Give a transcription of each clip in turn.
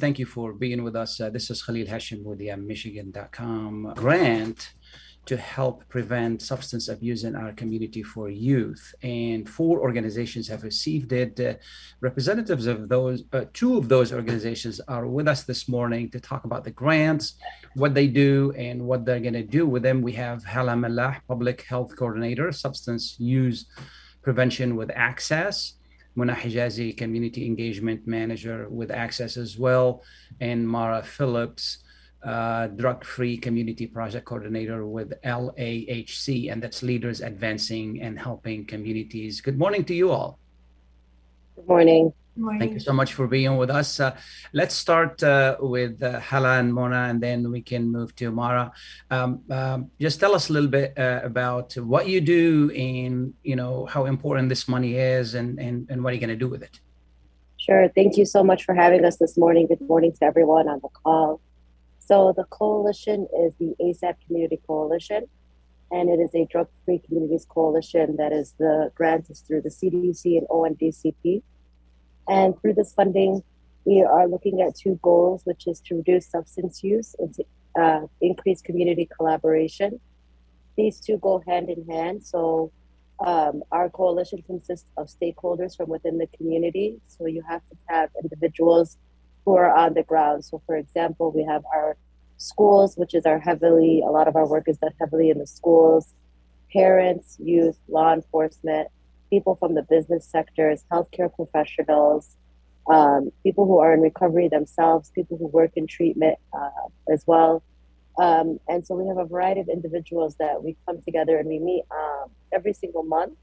Thank you for being with us. Uh, this is Khalil Hashim with the Michigan.com grant to help prevent substance abuse in our community for youth. And four organizations have received it. Uh, representatives of those, uh, two of those organizations are with us this morning to talk about the grants, what they do, and what they're going to do with them. We have Hala Mallah, Public Health Coordinator, Substance Use Prevention with Access. Mona Hijazi, Community Engagement Manager with Access as well, and Mara Phillips, uh, drug free community project coordinator with LAHC, and that's Leaders Advancing and Helping Communities. Good morning to you all. Good morning. Thank you so much for being with us. Uh, let's start uh, with uh, Hala and Mona, and then we can move to Mara. Um, um, just tell us a little bit uh, about what you do and you know how important this money is, and and, and what are you going to do with it. Sure. Thank you so much for having us this morning. Good morning to everyone on the call. So the coalition is the ASAP Community Coalition, and it is a drug-free communities coalition that is the grant is through the CDC and ONDCP. And through this funding, we are looking at two goals, which is to reduce substance use and to uh, increase community collaboration. These two go hand in hand. So um, our coalition consists of stakeholders from within the community. So you have to have individuals who are on the ground. So, for example, we have our schools, which is our heavily, a lot of our work is done heavily in the schools, parents, youth, law enforcement, people from the business sectors, healthcare professionals, um, people who are in recovery themselves, people who work in treatment uh, as well. Um, and so we have a variety of individuals that we come together and we meet um, every single month.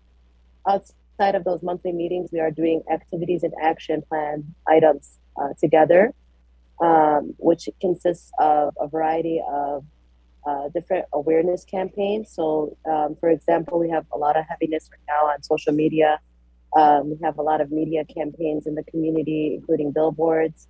Outside of those monthly meetings, we are doing activities and action plan items uh, together, um, which consists of a variety of uh, different awareness campaigns. So, um, for example, we have a lot of heaviness right now on social media. Um, we have a lot of media campaigns in the community, including billboards.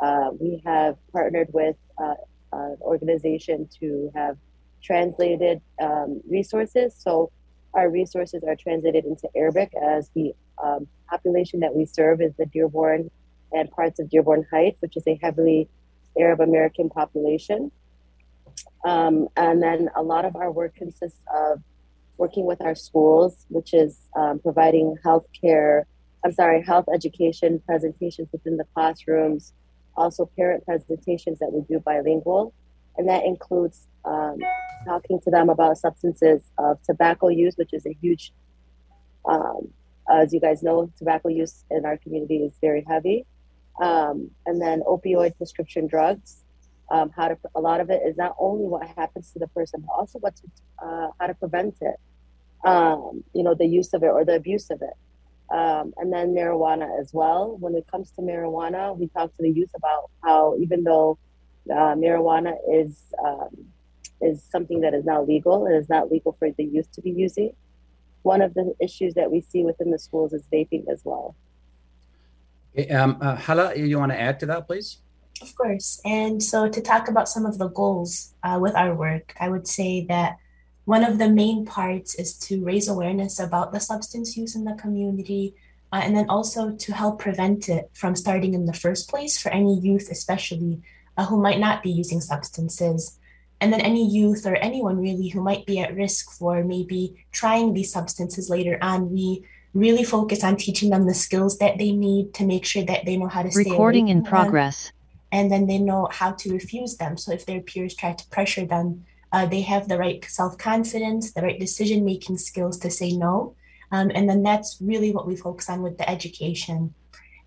Uh, we have partnered with uh, an organization to have translated um, resources. So, our resources are translated into Arabic as the um, population that we serve is the Dearborn and parts of Dearborn Heights, which is a heavily Arab American population. Um, and then a lot of our work consists of working with our schools, which is um, providing health care, I'm sorry, health education presentations within the classrooms, also parent presentations that we do bilingual. And that includes um, talking to them about substances of tobacco use, which is a huge, um, as you guys know, tobacco use in our community is very heavy um, and then opioid prescription drugs. Um, how to a lot of it is not only what happens to the person, but also what to, uh, how to prevent it. Um, you know, the use of it or the abuse of it. Um, and then marijuana as well. When it comes to marijuana, we talk to the youth about how even though uh, marijuana is um, is something that is now legal, it is not legal for the youth to be using. One of the issues that we see within the schools is vaping as well. Um, uh, Hala, you want to add to that, please? Of course. And so, to talk about some of the goals uh, with our work, I would say that one of the main parts is to raise awareness about the substance use in the community, uh, and then also to help prevent it from starting in the first place for any youth, especially uh, who might not be using substances. And then any youth or anyone really who might be at risk for maybe trying these substances later on, we really focus on teaching them the skills that they need to make sure that they know how to stay recording in progress and then they know how to refuse them. So if their peers try to pressure them uh, they have the right self-confidence the right decision making skills to say no. Um, and then that's really what we focus on with the education.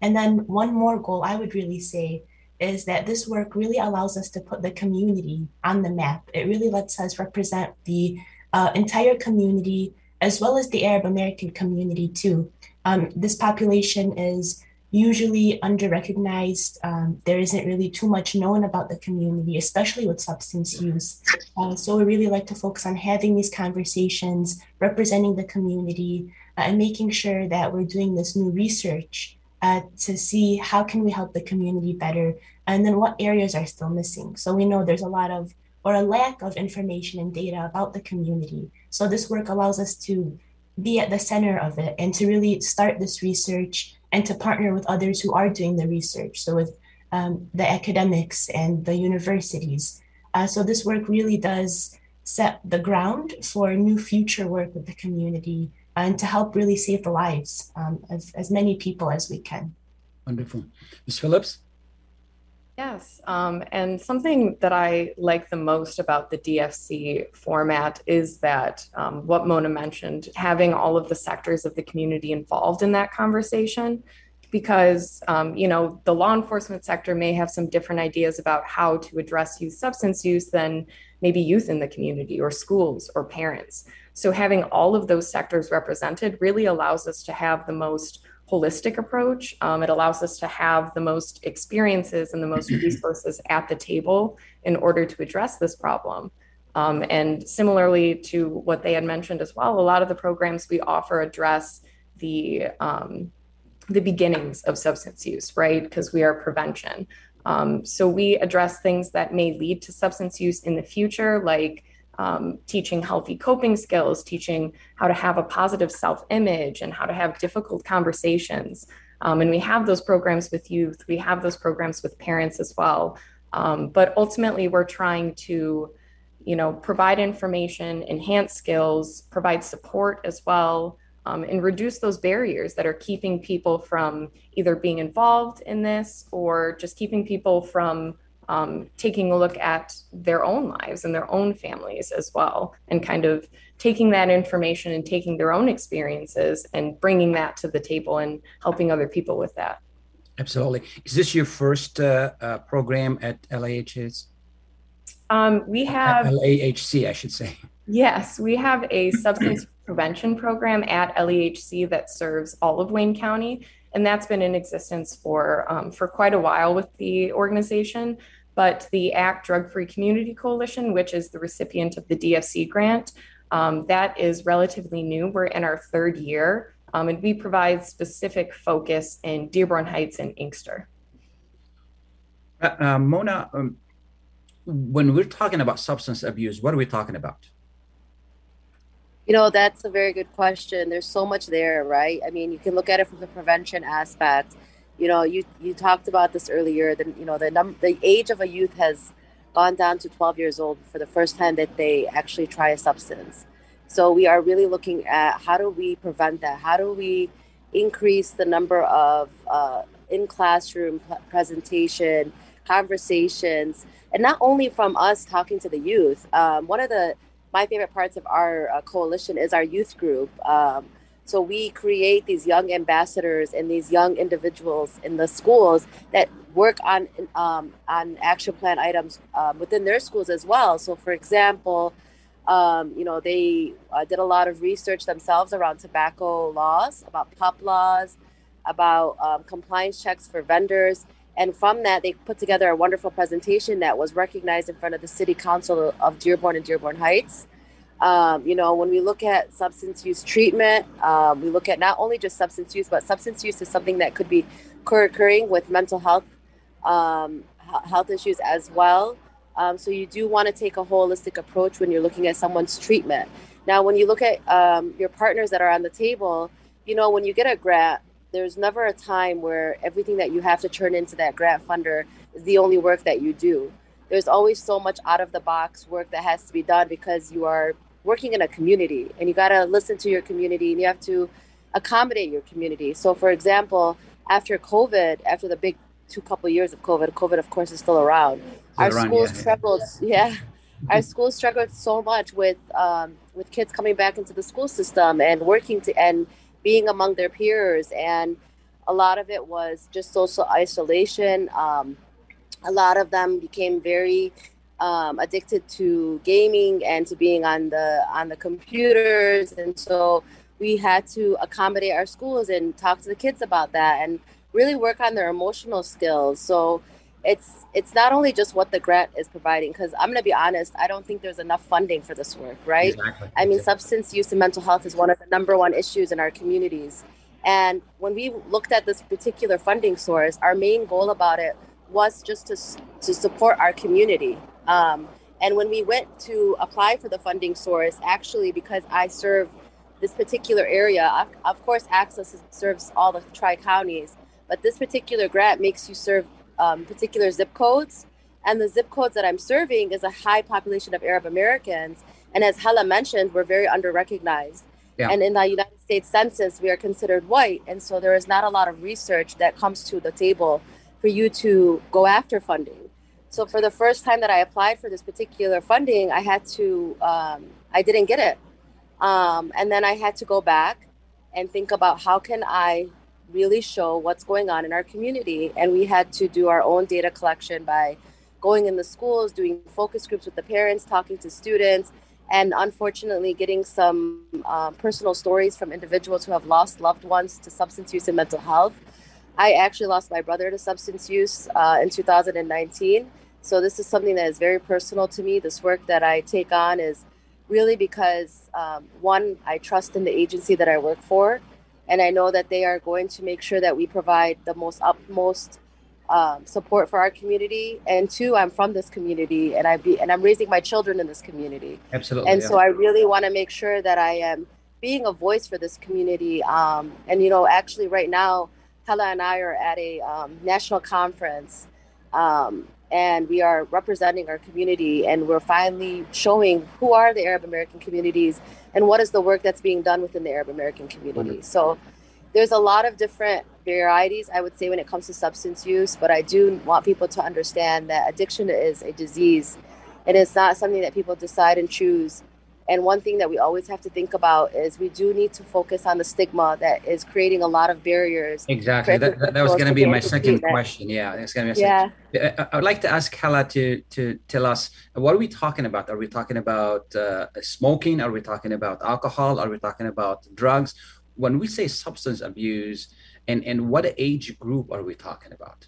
And then one more goal i would really say is that this work really allows us to put the community on the map. It really lets us represent the uh, entire community as well as the Arab American community too. Um, this population is usually under-recognized. Um, there isn't really too much known about the community, especially with substance use. Uh, so we really like to focus on having these conversations, representing the community, uh, and making sure that we're doing this new research uh, to see how can we help the community better, and then what areas are still missing. So we know there's a lot of or a lack of information and data about the community. So this work allows us to be at the center of it and to really start this research and to partner with others who are doing the research. So with um, the academics and the universities. Uh, so this work really does set the ground for new future work with the community and to help really save the lives um, of as many people as we can. Wonderful. Ms. Phillips? Yes, um, and something that I like the most about the DFC format is that um, what Mona mentioned, having all of the sectors of the community involved in that conversation, because um, you know the law enforcement sector may have some different ideas about how to address youth substance use than maybe youth in the community or schools or parents. So having all of those sectors represented really allows us to have the most holistic approach. Um, it allows us to have the most experiences and the most resources at the table in order to address this problem. Um, and similarly to what they had mentioned as well, a lot of the programs we offer address the um, the beginnings of substance use, right? Because we are prevention. Um, so we address things that may lead to substance use in the future, like um, teaching healthy coping skills, teaching how to have a positive self image and how to have difficult conversations. Um, and we have those programs with youth, we have those programs with parents as well. Um, but ultimately, we're trying to you know, provide information, enhance skills, provide support as well, um, and reduce those barriers that are keeping people from either being involved in this or just keeping people from um, taking a look at their own lives and their own families as well, and kind of taking that information and taking their own experiences and bringing that to the table and helping other people with that. Absolutely. Is this your first uh, uh, program at LAHS? Um, we have LAHC, I should say. Yes, we have a substance prevention program at LAHC that serves all of Wayne County and that's been in existence for um, for quite a while with the organization. But the ACT Drug Free Community Coalition, which is the recipient of the DFC grant, um, that is relatively new. We're in our third year, um, and we provide specific focus in Dearborn Heights and Inkster. Uh, uh, Mona, um, when we're talking about substance abuse, what are we talking about? You know, that's a very good question. There's so much there, right? I mean, you can look at it from the prevention aspect. You know, you you talked about this earlier. That you know, the num- the age of a youth has gone down to 12 years old for the first time that they actually try a substance. So we are really looking at how do we prevent that? How do we increase the number of uh, in classroom presentation conversations, and not only from us talking to the youth. Um, one of the my favorite parts of our uh, coalition is our youth group. Um, so we create these young ambassadors and these young individuals in the schools that work on um, on action plan items um, within their schools as well. So, for example, um, you know they uh, did a lot of research themselves around tobacco laws, about pop laws, about um, compliance checks for vendors, and from that they put together a wonderful presentation that was recognized in front of the city council of dearborn and dearborn heights um, you know when we look at substance use treatment um, we look at not only just substance use but substance use is something that could be co-occurring with mental health um, health issues as well um, so you do want to take a holistic approach when you're looking at someone's treatment now when you look at um, your partners that are on the table you know when you get a grant there's never a time where everything that you have to turn into that grant funder is the only work that you do. There's always so much out of the box work that has to be done because you are working in a community and you got to listen to your community and you have to accommodate your community. So, for example, after COVID, after the big two couple years of COVID, COVID of course is still around. Still our around, schools yeah. struggled, yeah. our schools struggled so much with um, with kids coming back into the school system and working to and being among their peers and a lot of it was just social isolation um, a lot of them became very um, addicted to gaming and to being on the on the computers. And so we had to accommodate our schools and talk to the kids about that and really work on their emotional skills. So it's it's not only just what the grant is providing because i'm going to be honest i don't think there's enough funding for this work right? Exactly. i mean substance use and mental health is one of the number one issues in our communities. And when we looked at this particular funding source our main goal about it was just to, to support our community um, and when we went to apply for the funding source actually because i serve this particular area of course access serves all the tri counties but this particular grant makes you serve um, particular zip codes. And the zip codes that I'm serving is a high population of Arab Americans. And as Hala mentioned, we're very under recognized. Yeah. And in the United States Census, we are considered white. And so there is not a lot of research that comes to the table for you to go after funding. So for the first time that I applied for this particular funding, I had to, um, I didn't get it. Um, and then I had to go back and think about how can I really show what's going on in our community. And we had to do our own data collection by going in the schools, doing focus groups with the parents, talking to students, and unfortunately getting some uh, personal stories from individuals who have lost loved ones to substance use and mental health. I actually lost my brother to substance use uh, in 2019. So this is something that is very personal to me. This work that I take on is really because um, one, I trust in the agency that I work for, and I know that they are going to make sure that we provide the most utmost um, support for our community. And two, I'm from this community, and I be and I'm raising my children in this community. Absolutely. And yeah. so I really want to make sure that I am being a voice for this community. Um, and you know, actually, right now, Hala and I are at a um, national conference. And we are representing our community and we're finally showing who are the Arab American communities and what is the work that's being done within the Arab American community. So there's a lot of different varieties, I would say, when it comes to substance use, but I do want people to understand that addiction is a disease and it's not something that people decide and choose and one thing that we always have to think about is we do need to focus on the stigma that is creating a lot of barriers. Exactly. That, that, that was going to be my second question. Yeah, that's going to be. yeah. Second. I would like to ask Hala to to tell us what are we talking about? Are we talking about uh, smoking? Are we talking about alcohol? Are we talking about drugs? When we say substance abuse, and and what age group are we talking about?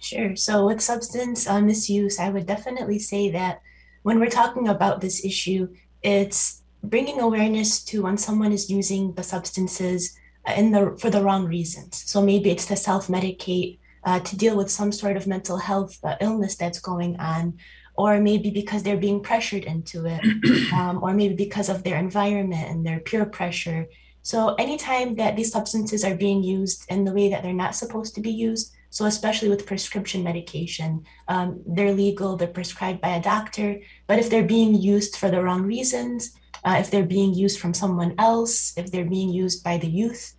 Sure. So with substance uh, misuse, I would definitely say that when we're talking about this issue, it's bringing awareness to when someone is using the substances in the for the wrong reasons. So maybe it's to self-medicate, uh, to deal with some sort of mental health uh, illness that's going on, or maybe because they're being pressured into it, um, or maybe because of their environment and their peer pressure. So anytime that these substances are being used in the way that they're not supposed to be used, so, especially with prescription medication, um, they're legal, they're prescribed by a doctor, but if they're being used for the wrong reasons, uh, if they're being used from someone else, if they're being used by the youth,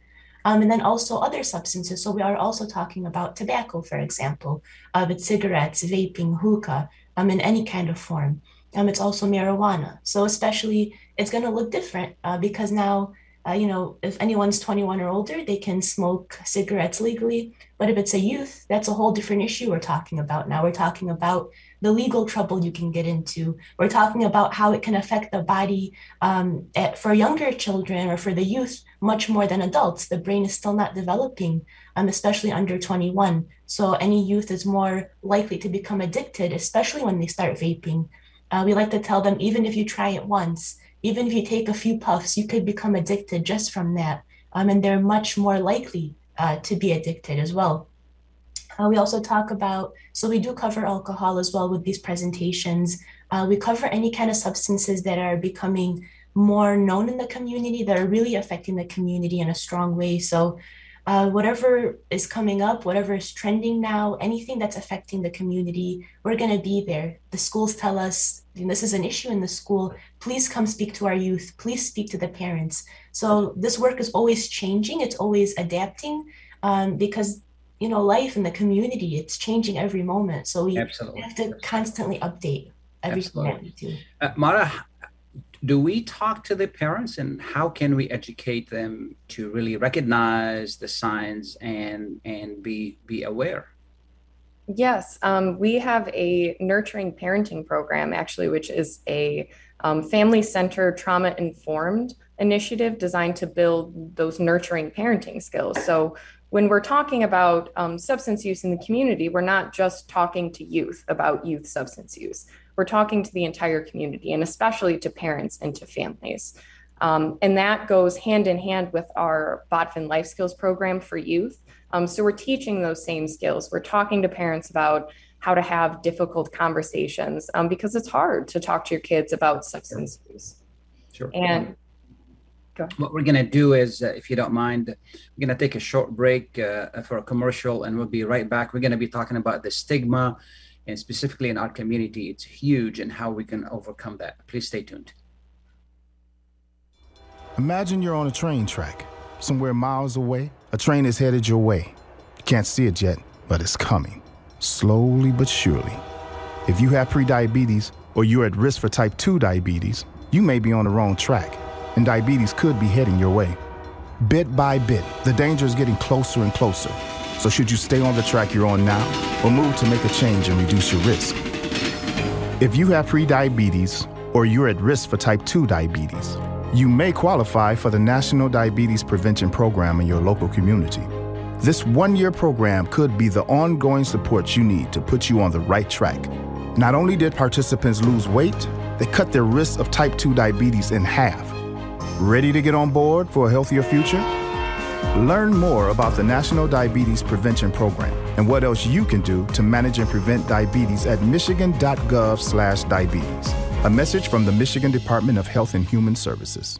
um, and then also other substances. So, we are also talking about tobacco, for example, uh, with cigarettes, vaping, hookah, um, in any kind of form. Um, it's also marijuana. So, especially, it's going to look different uh, because now uh, you know, if anyone's 21 or older, they can smoke cigarettes legally. But if it's a youth, that's a whole different issue we're talking about. Now we're talking about the legal trouble you can get into. We're talking about how it can affect the body um, at, for younger children or for the youth much more than adults. The brain is still not developing, um, especially under 21. So any youth is more likely to become addicted, especially when they start vaping. Uh, we like to tell them even if you try it once, even if you take a few puffs, you could become addicted just from that. Um, and they're much more likely uh, to be addicted as well. Uh, we also talk about, so we do cover alcohol as well with these presentations. Uh, we cover any kind of substances that are becoming more known in the community, that are really affecting the community in a strong way. So uh, whatever is coming up, whatever is trending now, anything that's affecting the community, we're going to be there. The schools tell us this is an issue in the school. Please come speak to our youth. Please speak to the parents. So this work is always changing. It's always adapting um, because you know life in the community it's changing every moment. So we Absolutely. have to constantly update everything Absolutely. that we do. Uh, Mara, do we talk to the parents and how can we educate them to really recognize the signs and and be be aware yes um, we have a nurturing parenting program actually which is a um, family centered trauma informed initiative designed to build those nurturing parenting skills so when we're talking about um, substance use in the community, we're not just talking to youth about youth substance use. We're talking to the entire community and especially to parents and to families. Um, and that goes hand in hand with our Botvin Life Skills program for youth. Um, so we're teaching those same skills. We're talking to parents about how to have difficult conversations um, because it's hard to talk to your kids about substance use. Sure. And what we're going to do is, uh, if you don't mind, we're going to take a short break uh, for a commercial and we'll be right back. We're going to be talking about the stigma and specifically in our community, it's huge and how we can overcome that. Please stay tuned. Imagine you're on a train track, somewhere miles away. A train is headed your way. You can't see it yet, but it's coming, slowly but surely. If you have prediabetes or you're at risk for type 2 diabetes, you may be on the wrong track and diabetes could be heading your way. Bit by bit, the danger is getting closer and closer. So, should you stay on the track you're on now or move to make a change and reduce your risk? If you have prediabetes or you're at risk for type 2 diabetes, you may qualify for the National Diabetes Prevention Program in your local community. This one year program could be the ongoing support you need to put you on the right track. Not only did participants lose weight, they cut their risk of type 2 diabetes in half Ready to get on board for a healthier future? Learn more about the National Diabetes Prevention Program and what else you can do to manage and prevent diabetes at michigan.gov/diabetes. A message from the Michigan Department of Health and Human Services.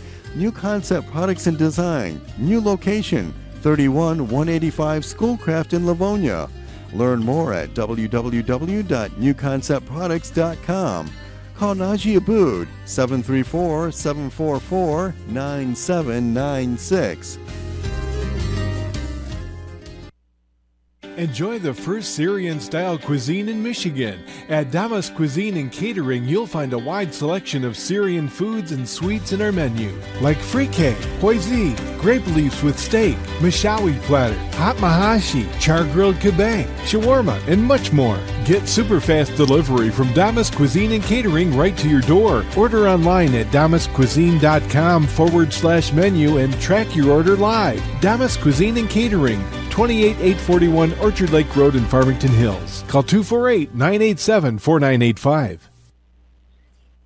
New Concept Products and Design, new location, 31 185 Schoolcraft in Livonia. Learn more at www.newconceptproducts.com. Call Najee Abood 734 744 9796. Enjoy the first Syrian style cuisine in Michigan. At Damas Cuisine and Catering, you'll find a wide selection of Syrian foods and sweets in our menu, like frike, poisi, grape leaves with steak, mashawi platter, hot mahashi, char grilled kebab, shawarma, and much more. Get super fast delivery from Damas Cuisine and Catering right to your door. Order online at damascuisine.com forward slash menu and track your order live. Damas Cuisine and Catering, 28841 Orchard Lake Road in Farmington Hills. Call 248 987 4985.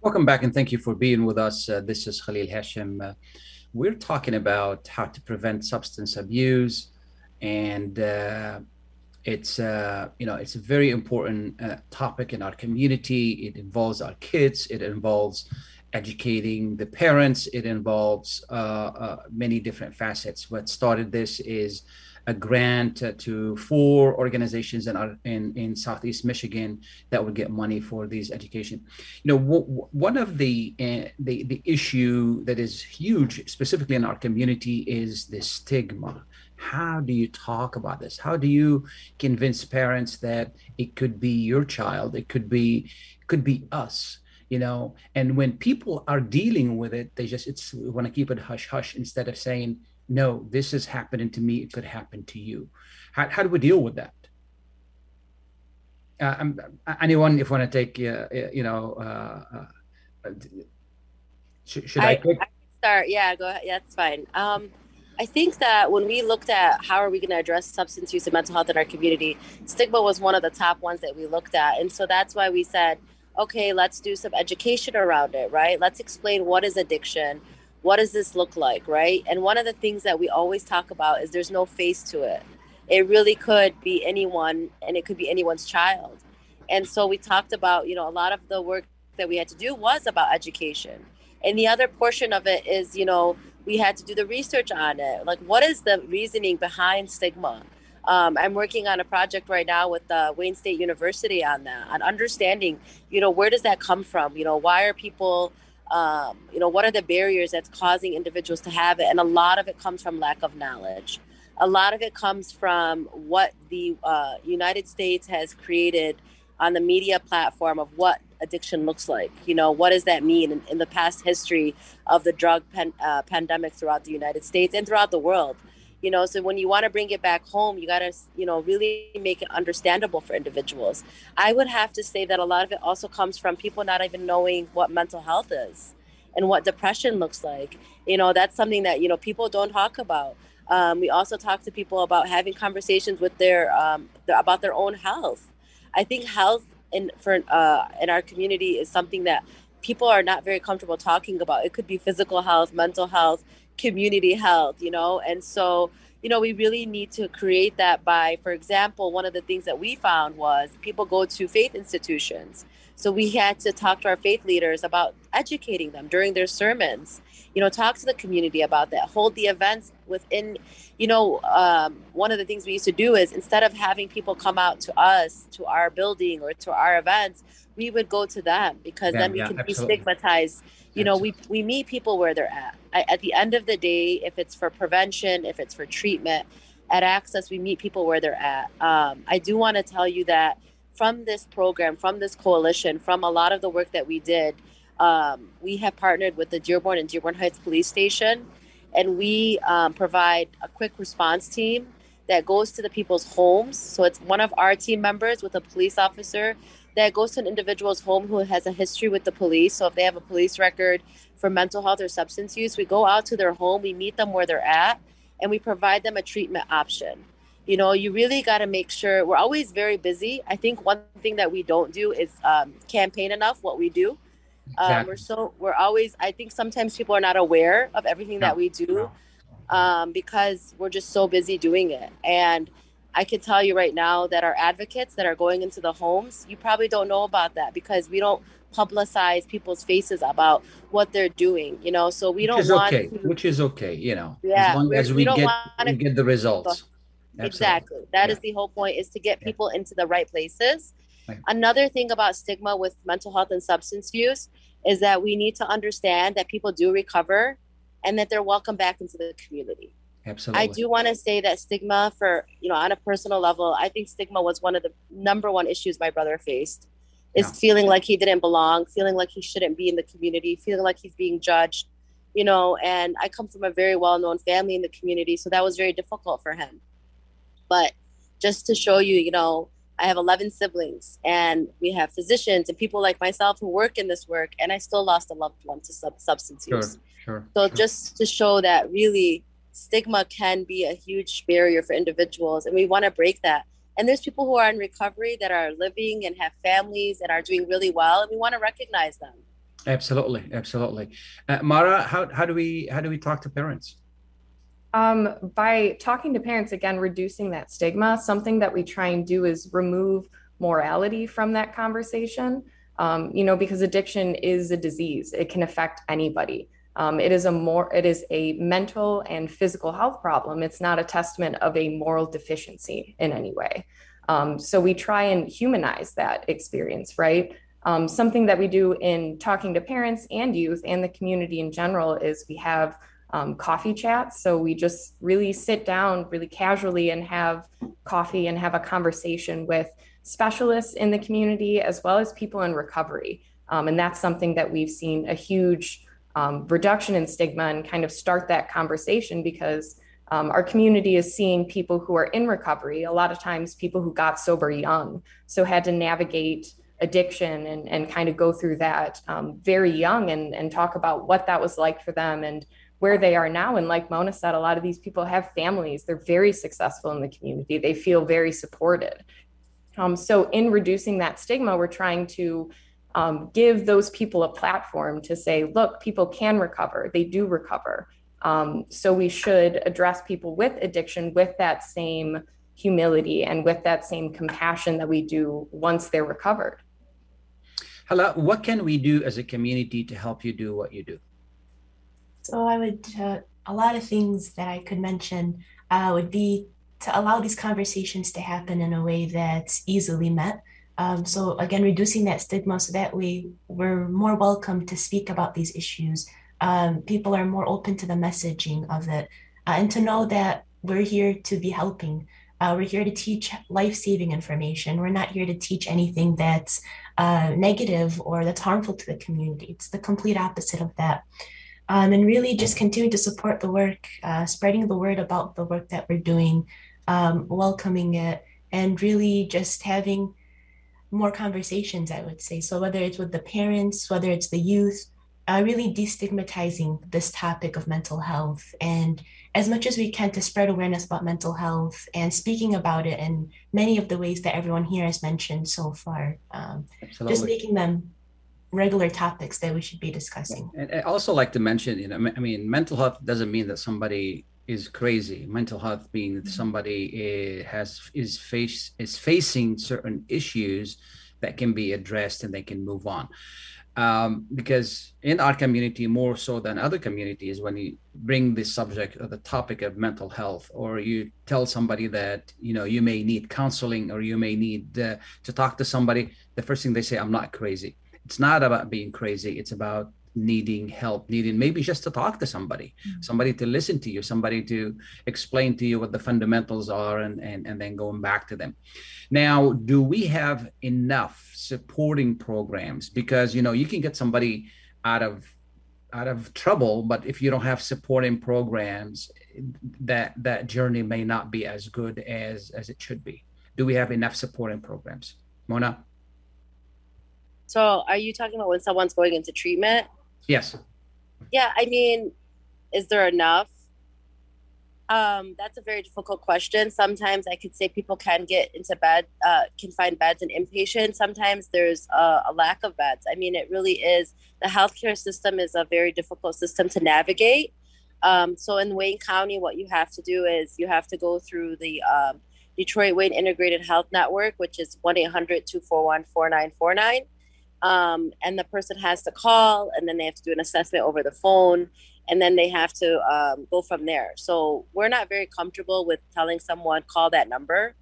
Welcome back and thank you for being with us. Uh, this is Khalil Hashim. Uh, we're talking about how to prevent substance abuse, and uh, it's uh, you know it's a very important uh, topic in our community. It involves our kids. It involves educating the parents. It involves uh, many different facets. What started this is a grant to four organizations in, in, in Southeast Michigan that would get money for these education. You know, w- one of the, uh, the the issue that is huge, specifically in our community, is the stigma. How do you talk about this? How do you convince parents that it could be your child? It could be could be us you know and when people are dealing with it they just it's want to keep it hush hush instead of saying no, this is happening to me. It could happen to you. How, how do we deal with that? Uh, um, anyone, if want to take, uh, uh you know, uh, uh should, should I, I, I, start? Yeah, go ahead. Yeah, that's fine. Um, I think that when we looked at how are we going to address substance use and mental health in our community, stigma was one of the top ones that we looked at, and so that's why we said okay, let's do some education around it, right? Let's explain what is addiction. What does this look like, right? And one of the things that we always talk about is there's no face to it. It really could be anyone and it could be anyone's child. And so we talked about, you know, a lot of the work that we had to do was about education. And the other portion of it is, you know, we had to do the research on it. Like, what is the reasoning behind stigma? Um, I'm working on a project right now with uh, Wayne State University on that, on understanding, you know, where does that come from? You know, why are people, um, you know, what are the barriers that's causing individuals to have it? And a lot of it comes from lack of knowledge. A lot of it comes from what the uh, United States has created on the media platform of what addiction looks like. You know, what does that mean in, in the past history of the drug uh, pandemic throughout the United States and throughout the world? You know so when you want to bring it back home you got to you know really make it understandable for individuals. I would have to say that a lot of it also comes from people not even knowing what mental health is and what depression looks like. You know that's something that you know people don't talk about. Um, we also talk to people about having conversations with their, um, their about their own health. I think health in for uh, in our community is something that people are not very comfortable talking about it could be physical health mental health community health, you know? And so, you know, we really need to create that by, for example, one of the things that we found was people go to faith institutions. So we had to talk to our faith leaders about educating them during their sermons. You know, talk to the community about that. Hold the events within. You know, um, one of the things we used to do is instead of having people come out to us, to our building or to our events, we would go to them because yeah, then we yeah, can destigmatize you know we we meet people where they're at. I, at the end of the day if it's for prevention if it's for treatment at access we meet people where they're at. Um, i do want to tell you that from this program from this coalition from a lot of the work that we did um, we have partnered with the dearborn and dearborn heights police station and we um, provide a quick response team that goes to the people's homes. So it's one of our team members with a police officer that goes to an individual's home who has a history with the police. So if they have a police record for mental health or substance use, we go out to their home, we meet them where they're at, and we provide them a treatment option. You know, you really got to make sure we're always very busy. I think one thing that we don't do is um, campaign enough what we do. Um. We're so we're always. I think sometimes people are not aware of everything no. that we do um, because we're just so busy doing it and I can tell you right now that our advocates that are going into the homes, you probably don't know about that because we don't publicize people's faces about what they're doing, you know. So we which don't want okay. to, which is okay, you know. Yeah, as long as we, we get we get the results. Absolutely. Exactly. That yeah. is the whole point is to get people yeah. into the right places. Right. Another thing about stigma with mental health and substance use is that we need to understand that people do recover and that they're welcome back into the community. Absolutely. I do want to say that stigma for, you know, on a personal level, I think stigma was one of the number one issues my brother faced is yeah. feeling like he didn't belong, feeling like he shouldn't be in the community, feeling like he's being judged, you know, and I come from a very well-known family in the community, so that was very difficult for him. But just to show you, you know, I have 11 siblings and we have physicians and people like myself who work in this work and I still lost a loved one to sub- substance use. Sure, sure, so sure. just to show that really stigma can be a huge barrier for individuals and we want to break that. And there's people who are in recovery that are living and have families and are doing really well and we want to recognize them. Absolutely absolutely. Uh, mara how, how do we how do we talk to parents? Um, by talking to parents again reducing that stigma something that we try and do is remove morality from that conversation. Um, you know because addiction is a disease. It can affect anybody um, it is a more it is a mental and physical health problem. It's not a testament of a moral deficiency in any way. Um, so we try and humanize that experience, right? Um, something that we do in talking to parents and youth and the community in general is we have um, coffee chats. So we just really sit down really casually and have coffee and have a conversation with specialists in the community as well as people in recovery. Um, and that's something that we've seen a huge um, reduction in stigma and kind of start that conversation because um, our community is seeing people who are in recovery, a lot of times people who got sober young, so had to navigate addiction and, and kind of go through that um, very young and, and talk about what that was like for them and where they are now. And like Mona said, a lot of these people have families, they're very successful in the community, they feel very supported. Um, so, in reducing that stigma, we're trying to um, give those people a platform to say, look, people can recover, they do recover. Um, so we should address people with addiction with that same humility and with that same compassion that we do once they're recovered. Hala, what can we do as a community to help you do what you do? So I would, uh, a lot of things that I could mention uh, would be to allow these conversations to happen in a way that's easily met. Um, so again, reducing that stigma so that we we're more welcome to speak about these issues. Um, people are more open to the messaging of it, uh, and to know that we're here to be helping. Uh, we're here to teach life-saving information. We're not here to teach anything that's uh, negative or that's harmful to the community. It's the complete opposite of that. Um, and really just continue to support the work, uh, spreading the word about the work that we're doing, um, welcoming it, and really just having more conversations, I would say. So whether it's with the parents, whether it's the youth, uh, really destigmatizing this topic of mental health. And as much as we can to spread awareness about mental health and speaking about it in many of the ways that everyone here has mentioned so far um, just making them regular topics that we should be discussing. And i also like to mention you know i mean mental health doesn't mean that somebody is crazy. Mental health being that mm-hmm. somebody is, has is face is facing certain issues that can be addressed and they can move on. Um, because in our community more so than other communities when you bring this subject or the topic of mental health or you tell somebody that you know you may need counseling or you may need uh, to talk to somebody the first thing they say i'm not crazy. It's not about being crazy. It's about needing help, needing maybe just to talk to somebody, mm-hmm. somebody to listen to you, somebody to explain to you what the fundamentals are, and, and, and then going back to them. Now, do we have enough supporting programs? Because you know you can get somebody out of out of trouble, but if you don't have supporting programs, that that journey may not be as good as as it should be. Do we have enough supporting programs, Mona? So, are you talking about when someone's going into treatment? Yes. Yeah, I mean, is there enough? Um, that's a very difficult question. Sometimes I could say people can get into bed, uh, can find beds in inpatient. Sometimes there's a, a lack of beds. I mean, it really is. The healthcare system is a very difficult system to navigate. Um, so in Wayne County, what you have to do is you have to go through the um, Detroit Wayne Integrated Health Network, which is 1 800 241 4949 um, and the person has to call and then they have to do an assessment over the phone and then they have to um, go from there. So we're not very comfortable with telling someone call that number.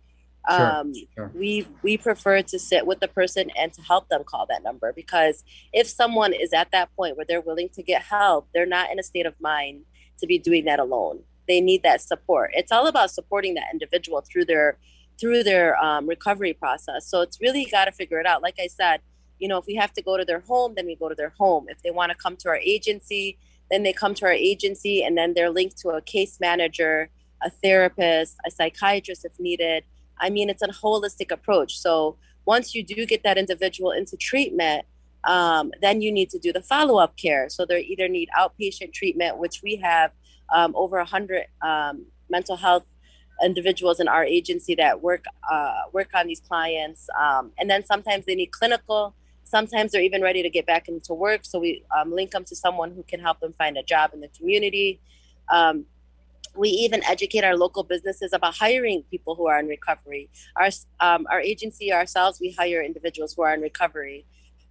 Um, sure, sure. we we prefer to sit with the person and to help them call that number because if someone is at that point where they're willing to get help they're not in a state of mind to be doing that alone. They need that support. It's all about supporting that individual through their through their um, recovery process. So it's really got to figure it out. Like i said you know if we have to go to their home then we go to their home. If they want to come to our agency then they come to our agency and then they're linked to a case manager a therapist a psychiatrist if needed. I mean it's a holistic approach. So once you do get that individual into treatment um, then you need to do the follow-up care. So they either need outpatient treatment which we have um, over 100 um, mental health individuals in our agency that work uh, work on these clients um, and then sometimes they need clinical Sometimes they're even ready to get back into work. So we um, link them to someone who can help them find a job in the community. Um, we even educate our local businesses about hiring people who are in recovery. Our, um, our agency ourselves, we hire individuals who are in recovery.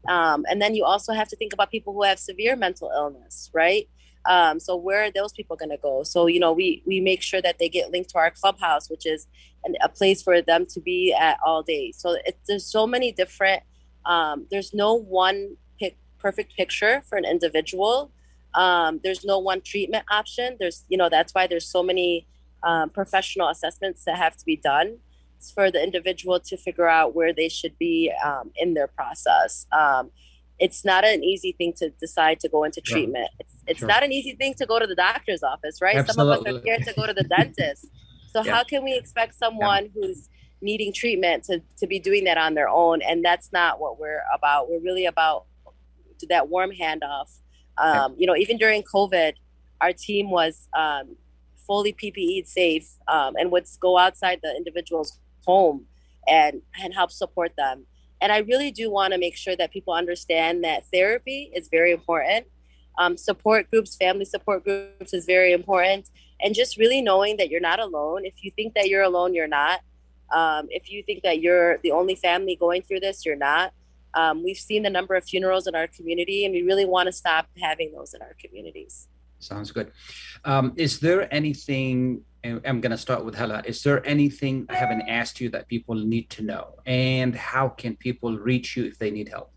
Um, and then you also have to think about people who have severe mental illness, right? Um, so where are those people going to go? So you know, we we make sure that they get linked to our clubhouse, which is an, a place for them to be at all day. So it, there's so many different um, there's no one pic- perfect picture for an individual. Um, there's no one treatment option. There's, you know, that's why there's so many um, professional assessments that have to be done it's for the individual to figure out where they should be um, in their process. Um, it's not an easy thing to decide to go into treatment. It's, it's sure. not an easy thing to go to the doctor's office, right? Absolutely. Some of us are scared to go to the dentist. So yeah. how can we expect someone yeah. who's needing treatment to, to be doing that on their own. And that's not what we're about. We're really about that warm handoff. Um, you know, even during COVID, our team was um, fully PPE safe um, and would go outside the individual's home and, and help support them. And I really do want to make sure that people understand that therapy is very important. Um, support groups, family support groups is very important. And just really knowing that you're not alone. If you think that you're alone, you're not. Um, if you think that you're the only family going through this, you're not. Um, we've seen the number of funerals in our community, and we really want to stop having those in our communities. Sounds good. Um, is there anything? I'm going to start with Hala. Is there anything I haven't asked you that people need to know? And how can people reach you if they need help?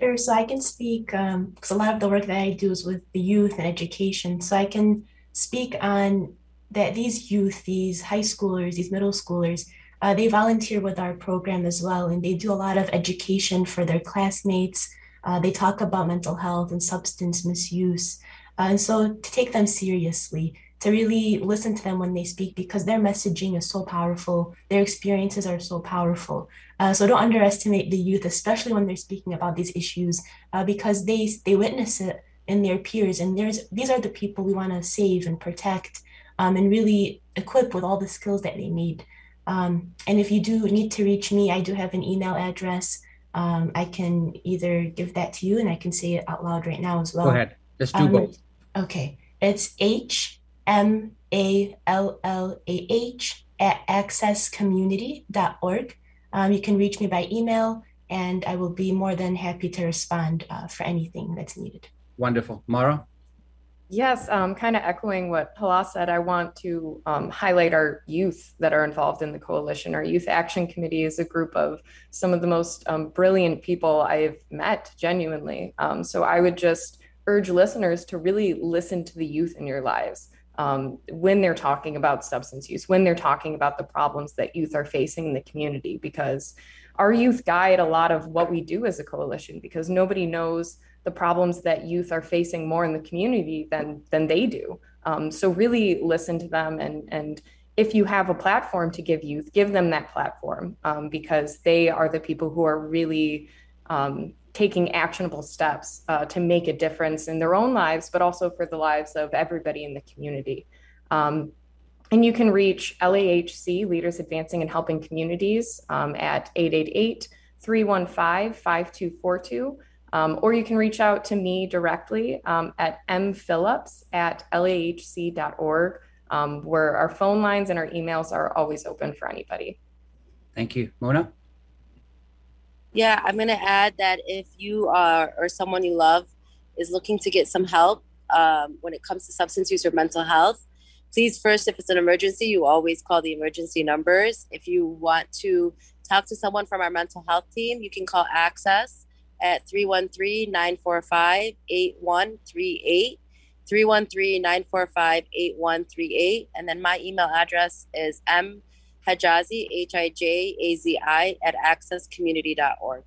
Sure. So I can speak because um, a lot of the work that I do is with the youth and education. So I can speak on that these youth, these high schoolers, these middle schoolers, uh, they volunteer with our program as well, and they do a lot of education for their classmates. Uh, they talk about mental health and substance misuse. Uh, and so to take them seriously, to really listen to them when they speak, because their messaging is so powerful, their experiences are so powerful. Uh, so don't underestimate the youth, especially when they're speaking about these issues, uh, because they they witness it in their peers, and there's these are the people we want to save and protect, um, and really equip with all the skills that they need. Um, and if you do need to reach me, I do have an email address. Um, I can either give that to you, and I can say it out loud right now as well. Go ahead. Let's do Um, both. Okay, it's H M A L L A H at accesscommunity.org. Um, you can reach me by email, and I will be more than happy to respond uh, for anything that's needed. Wonderful. Mara? Yes, um, kind of echoing what Hala said, I want to um, highlight our youth that are involved in the coalition. Our Youth Action Committee is a group of some of the most um, brilliant people I've met genuinely. Um, so I would just urge listeners to really listen to the youth in your lives um, when they're talking about substance use, when they're talking about the problems that youth are facing in the community, because our youth guide a lot of what we do as a coalition, because nobody knows the problems that youth are facing more in the community than than they do. Um, so really listen to them and and if you have a platform to give youth, give them that platform um, because they are the people who are really um, taking actionable steps uh, to make a difference in their own lives, but also for the lives of everybody in the community. Um, and you can reach LAHC, Leaders Advancing and Helping Communities, um, at 888 315 5242. Um, or you can reach out to me directly um, at mphillips at lahc.org, um, where our phone lines and our emails are always open for anybody. Thank you. Mona? Yeah, I'm going to add that if you are or someone you love is looking to get some help um, when it comes to substance use or mental health, please first, if it's an emergency, you always call the emergency numbers. If you want to talk to someone from our mental health team, you can call Access at 313 945 8138. 313 945 8138. And then my email address is m hijazi H I J A Z I, at accesscommunity.org.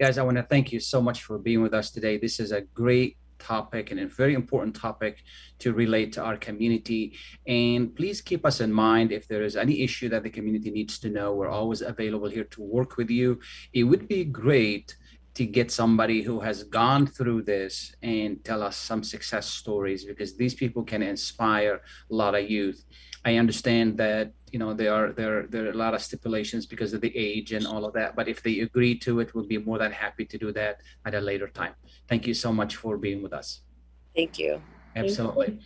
Guys, I want to thank you so much for being with us today. This is a great topic and a very important topic to relate to our community. And please keep us in mind if there is any issue that the community needs to know. We're always available here to work with you. It would be great to get somebody who has gone through this and tell us some success stories because these people can inspire a lot of youth. I understand that you know there are there there are a lot of stipulations because of the age and all of that, but if they agree to it, we'll be more than happy to do that at a later time. Thank you so much for being with us. Thank you. Absolutely.